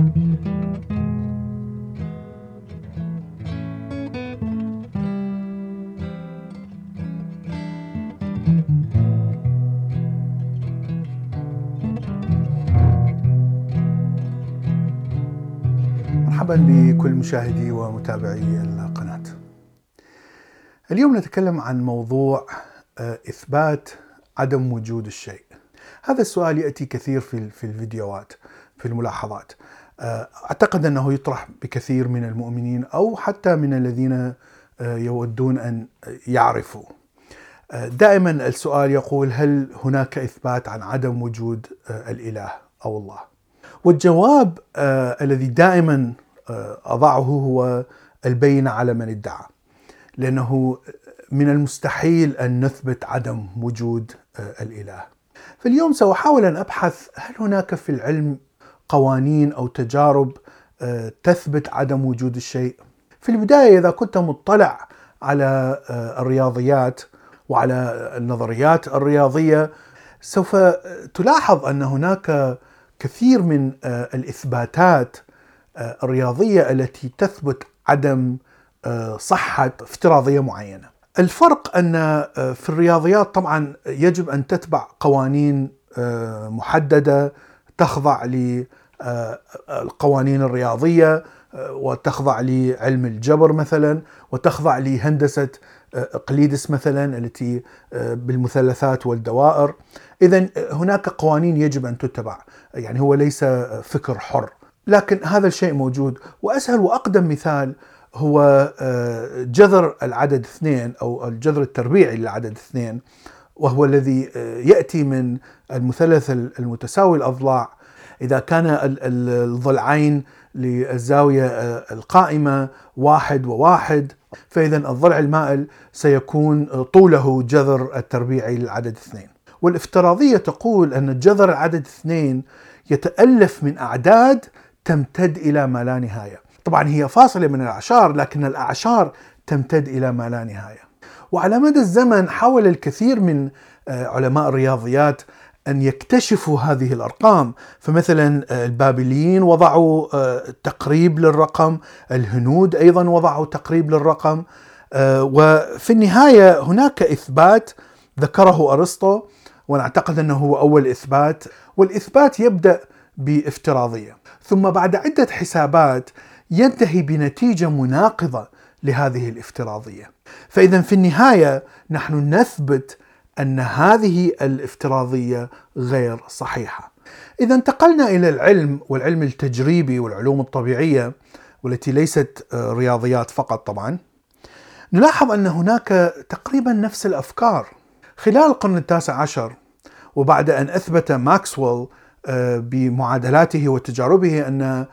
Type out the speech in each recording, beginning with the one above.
مرحبا بكل مشاهدي ومتابعي القناة. اليوم نتكلم عن موضوع آه، إثبات عدم وجود الشيء. هذا السؤال يأتي كثير في في الفيديوهات في الملاحظات. آه، أعتقد أنه يطرح بكثير من المؤمنين أو حتى من الذين آه، يودون أن يعرفوا. دائما السؤال يقول هل هناك إثبات عن عدم وجود الإله أو الله؟ والجواب الذي دائما أضعه هو البينة على من ادعى لأنه من المستحيل أن نثبت عدم وجود الإله فاليوم سأحاول أن أبحث هل هناك في العلم قوانين أو تجارب تثبت عدم وجود الشيء في البداية إذا كنت مطلع على الرياضيات وعلى النظريات الرياضية سوف تلاحظ أن هناك كثير من الإثباتات الرياضية التي تثبت عدم آه، صحة افتراضية معينة. الفرق آه، في الرياضيات طبعا يجب أن تتبع قوانين آه، محددة تخضع للقوانين الرياضية وتخضع لعلم الجبر مثلا وتخضع لهندسة إقليدس مثلا التي بالمثلثات والدوائر. اذا هناك قوانين يجب أن تتبع. يعني هو ليس فكر حر. لكن هذا الشيء موجود. وأسهل وأقدم مثال هو آه، جذر العدد اثنين أو الجذر التربيعي للعدد اثنين. وهو الذي آه، يأتي من المثلث المتساوي الأضلاع إذا كان الضلعين للزاوية آه، القائمة واحد وواحد فإذا الضلع المائل سيكون طوله جذر التربيعي للعدد اثنين والافتراضية تقول أن جذر العدد اثنين يتألف من أعداد تمتد إلى ما لا نهاية. طبعا هي فاصلة من الأعشار لكن الأعشار تمتد إلى ما لا نهاية. وعلى مدى الزمن حاول الكثير من آه، علماء الرياضيات أن يكتشفوا هذه الأرقام. فمثلا آه، البابليين وضعوا آه، تقريب للرقم الهنود أيضا وضعوا تقريب للرقم وفي النهاية هناك إثبات ذكره أرسطو وأنا أعتقد أنه هو أول إثبات والإثبات يبدأ بافتراضية. ثم بعد عدة حسابات ينتهي بنتيجة مناقضة لهذه الافتراضية. فإذا في النهاية نحن نثبت أن هذه الافتراضية غير صحيحة. إذا انتقلنا إلى العلم والعلم التجريبي والعلوم الطبيعية والتي ليست رياضيات فقط طبعا نلاحظ أن هناك تقريبا نفس الأفكار. خلال القرن التاسع عشر وبعد أن أثبت ماكسويل آه، بمعادلاته وتجاربه أن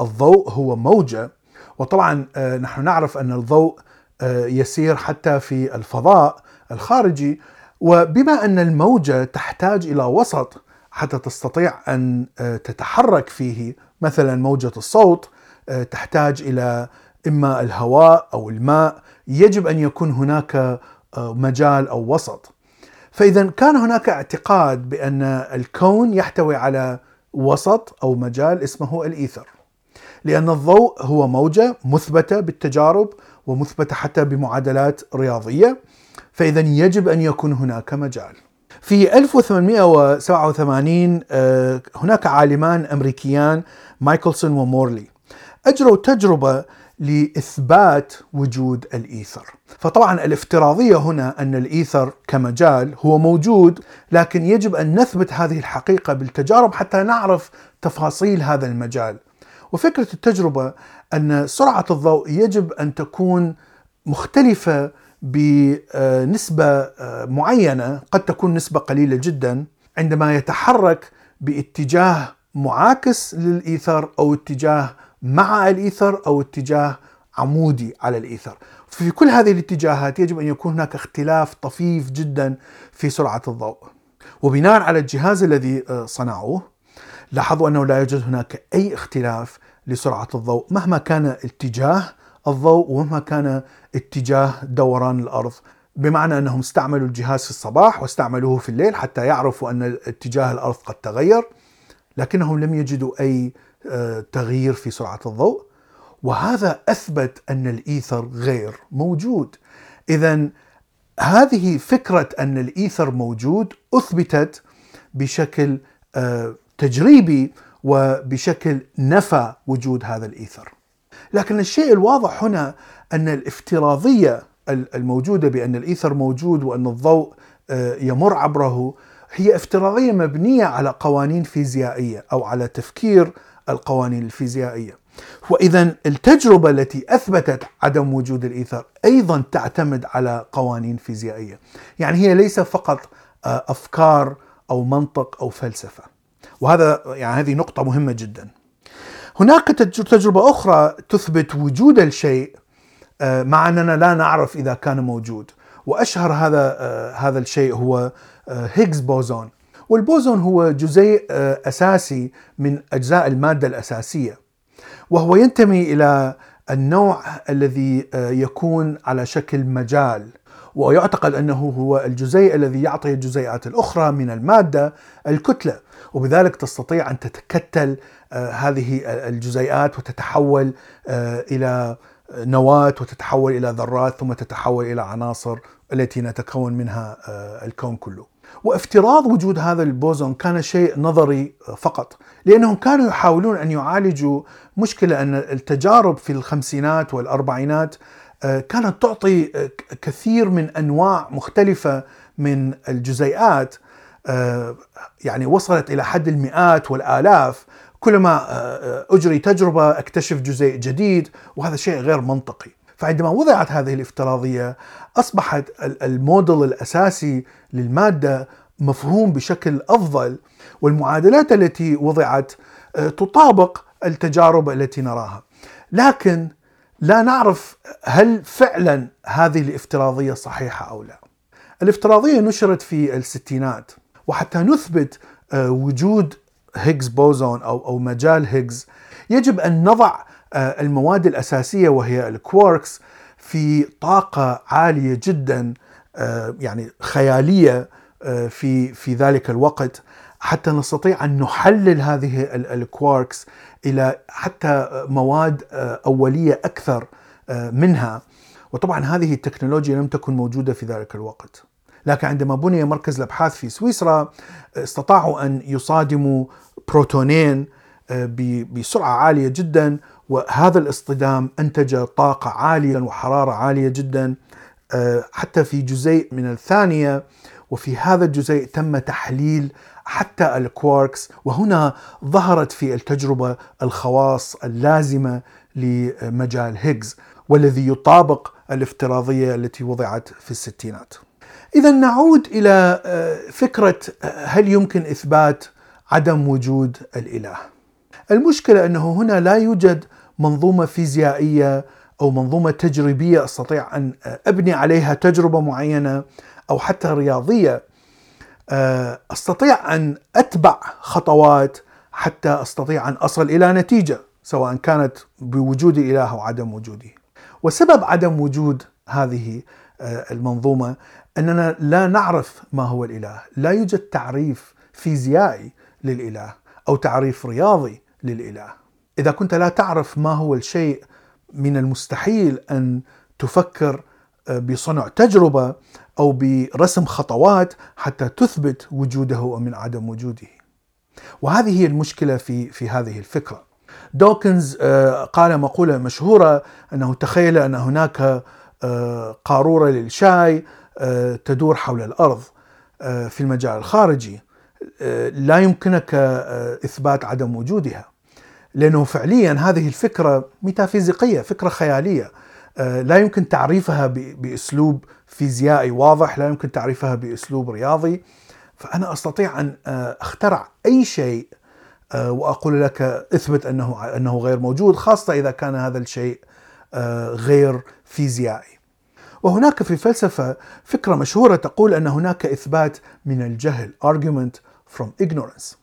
الضوء هو موجة وطبعا آه، نحن نعرف أن الضوء آه، يسير حتى في الفضاء الخارجي وبما أن الموجة تحتاج إلى وسط حتى تستطيع أن تتحرك فيه مثلا موجة الصوت تحتاج إلى إما الهواء أو الماء يجب أن يكون هناك مجال أو وسط فاذا كان هناك اعتقاد بأن الكون يحتوي على وسط أو مجال اسمه الإيثر. لأن الضوء هو موجة مثبتة بالتجارب ومثبتة حتى بمعادلات رياضية فإذا يجب أن يكون هناك مجال. في 1887 آه، هناك عالمان أمريكيان مايكلسون ومورلي أجروا تجربة لإثبات وجود الإيثر. فطبعا الافتراضية هنا أن الإيثر كمجال هو موجود لكن يجب أن نثبت هذه الحقيقة بالتجارب حتى نعرف تفاصيل هذا المجال. وفكرة التجربة أن سرعة الضوء يجب أن تكون مختلفة بنسبة معينة قد تكون نسبة قليلة جدا عندما يتحرك باتجاه معاكس للإيثر أو اتجاه مع الإيثر أو اتجاه عمودي على الإيثر. في كل هذه الاتجاهات يجب أن يكون هناك اختلاف طفيف جدا في سرعة الضوء. وبناء على الجهاز الذي آه، صنعوه لاحظوا أنه لا يوجد هناك أي اختلاف لسرعة الضوء مهما كان اتجاه الضوء ومهما كان اتجاه دوران الأرض. بمعنى أنهم استعملوا الجهاز في الصباح واستعملوه في الليل حتى يعرفوا أن اتجاه الأرض قد تغير لكنهم لم يجدوا أي آه، تغيير في سرعة الضوء. وهذا أثبت أن الإيثر غير موجود. اذا هذه فكرة أن الإيثر موجود أثبتت بشكل آه، تجريبي وبشكل نفى وجود هذا الإيثر. لكن الشيء الواضح هنا أن الافتراضية الموجودة بأن الإيثر موجود وأن الضوء آه، يمر عبره هي افتراضية مبنية على قوانين فيزيائية أو على تفكير القوانين الفيزيائية. وإذا التجربة التي أثبتت عدم وجود الإيثر أيضا تعتمد على قوانين فيزيائية. يعني هي ليس فقط آه، أفكار أو منطق أو فلسفة. وهذا يعني هذه نقطة مهمة جدا. هناك تجربة أخرى تثبت وجود الشيء آه، مع أننا لا نعرف إذا كان موجود. وأشهر هذا آه، هذا الشيء هو هيجز بوزون. والبوزون هو جزيء أساسي من أجزاء المادة الأساسية. وهو ينتمي إلى النوع الذي آه، يكون على شكل مجال ويعتقد أنه هو الجزيء الذي يعطي الجزيئات الأخرى من المادة الكتلة وبذلك تستطيع أن تتكتل آه، هذه الجزيئات وتتحول آه، إلى نواة وتتحول إلى ذرات ثم تتحول إلى عناصر التي نتكون منها الكون كله. وافتراض وجود هذا البوزون كان شيء نظري فقط لأنهم كانوا يحاولون أن يعالجوا مشكلة أن التجارب في الخمسينات والأربعينات آه، كانت تعطي آه، كثير من أنواع مختلفة من الجزيئات آه، يعني وصلت إلى حد المئات والآلاف كلما أجري تجربة أكتشف جزيء جديد وهذا شيء غير منطقي. فعندما وضعت هذه الافتراضية أصبحت الموديل الأساسي للمادة مفهوم بشكل أفضل والمعادلات التي وضعت آه، تطابق التجارب التي نراها. لكن لا نعرف هل فعلا هذه الافتراضية صحيحة أو لا. الافتراضية نشرت في الستينات. وحتى نثبت آه، وجود Higgs boson أو أو مجال هيجز يجب أن نضع آه، المواد الأساسية وهي الكواركس في طاقة عالية جدا يعني خيالية في في ذلك الوقت حتى نستطيع أن نحلل هذه الكواركس إلى حتى مواد آه، أولية أكثر آه، منها. وطبعا هذه التكنولوجيا لم تكن موجودة في ذلك الوقت. لكن عندما بني مركز الأبحاث في سويسرا استطاعوا أن يصادموا بروتونين آه، بسرعة عالية جدا وهذا الاصطدام أنتج طاقة عاليه وحرارة عالية جدا حتى في جزيء من الثانية وفي هذا الجزيء تم تحليل حتى الكواركس وهنا ظهرت في التجربة الخواص اللازمة لمجال هيجز والذي يطابق الافتراضية التي وضعت في الستينات. إذا نعود إلى آه، فكرة آه، هل يمكن إثبات عدم وجود الإله؟ المشكلة أنه هنا لا يوجد منظومة فيزيائية أو منظومة تجريبية أستطيع أن آه، أبني عليها تجربة معينة أو حتى رياضية أستطيع أن أتبع خطوات حتى أستطيع أن أصل إلى نتيجة سواء كانت بوجود إله أو عدم وجوده. وسبب عدم وجود هذه المنظومة أننا لا نعرف ما هو الإله، لا يوجد تعريف فيزيائي للإله أو تعريف رياضي للإله. إذا كنت لا تعرف ما هو الشيء من المستحيل أن تفكر آه، بصنع تجربة أو برسم خطوات حتى تثبت وجوده من عدم وجوده. وهذه هي المشكلة في في هذه الفكرة. دوكنز آه، قال مقولة مشهورة أنه تخيل أن هناك آه، قارورة للشاي آه، تدور حول الأرض في المجال الخارجي لا يمكنك إثبات عدم وجودها. لأنه فعليا هذه الفكرة ميتافيزيقية فكرة خيالية. لا يمكن تعريفها بأسلوب فيزيائي واضح لا يمكن تعريفها بأسلوب رياضي. فأنا أستطيع أن آه، أخترع أي شيء آه، وأقول لك اثبت أنه أنه غير موجود خاصة إذا كان هذا الشيء آه، غير فيزيائي. وهناك في الفلسفه فكرة مشهورة تقول أن هناك إثبات من الجهل argument from ignorance.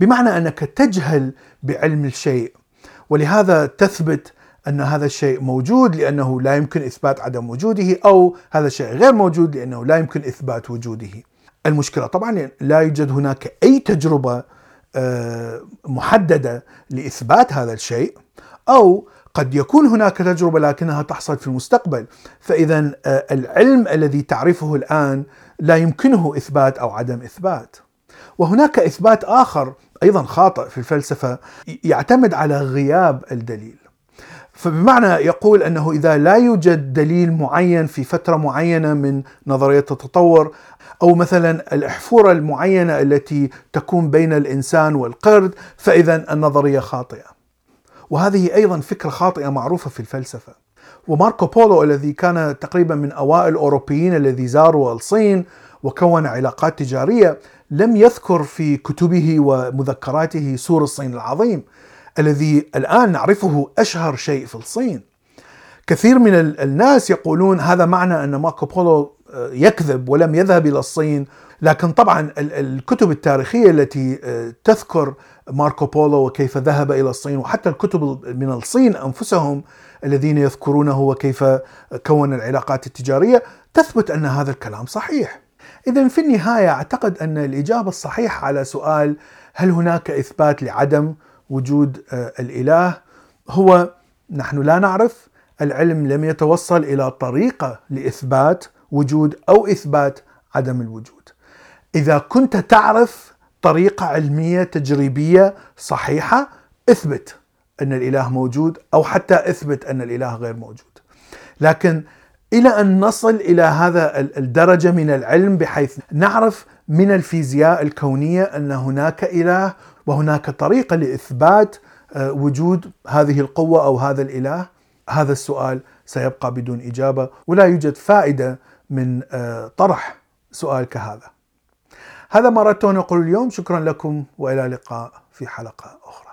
بمعنى أنك تجهل بعلم الشيء ولهذا تثبت أن هذا الشيء موجود لأنه لا يمكن إثبات عدم وجوده أو هذا الشيء غير موجود لأنه لا يمكن إثبات وجوده. المشكلة طبعا لا يوجد هناك أي تجربة محددة لإثبات هذا الشيء أو قد يكون هناك تجربة لكنها تحصل في المستقبل. فاذا العلم الذي تعرفه الآن لا يمكنه إثبات أو عدم إثبات. وهناك إثبات آخر أيضا خاطئ في الفلسفة يعتمد على غياب الدليل. فبمعنى يقول أنه إذا لا يوجد دليل معين في فترة معينة من نظرية التطور أو مثلا الأحفورة المعينة التي تكون بين الإنسان والقرد فاذا النظرية خاطئة. وهذه أيضا فكرة خاطئة معروفة في الفلسفة. وماركو بولو الذي كان تقريبا من أوائل الأوروبيين الذي زاروا الصين وكون علاقات تجارية لم يذكر في كتبه ومذكراته سور الصين العظيم الذي الآن نعرفه أشهر شيء في الصين. كثير من الناس يقولون هذا معنى أن ماركو بولو يكذب ولم يذهب إلى الصين. لكن طبعا الكتب التاريخية التي آه، تذكر ماركو بولو وكيف ذهب إلى الصين وحتى الكتب من الصين أنفسهم الذين يذكرونه وكيف كون العلاقات التجارية تثبت أن هذا الكلام صحيح. اذا في النهاية أعتقد أن الإجابة الصحيحة على سؤال هل هناك إثبات لعدم وجود آه، الإله؟ هو نحن لا نعرف. العلم لم يتوصل إلى طريقة لإثبات وجود أو إثبات عدم الوجود. إذا كنت تعرف طريقة علمية تجريبية صحيحة اثبت أن الإله موجود أو حتى اثبت أن الإله غير موجود. لكن إلى أن نصل إلى هذا الدرجة من العلم بحيث نعرف من الفيزياء الكونية أن هناك إله وهناك طريقة لإثبات آه، وجود هذه القوة أو هذا الإله هذا السؤال سيبقى بدون إجابة ولا يوجد فائدة من آه، طرح سؤال كهذا. هذا ما اردت ان أقول اليوم شكرا لكم وإلى اللقاء في حلقة أخرى.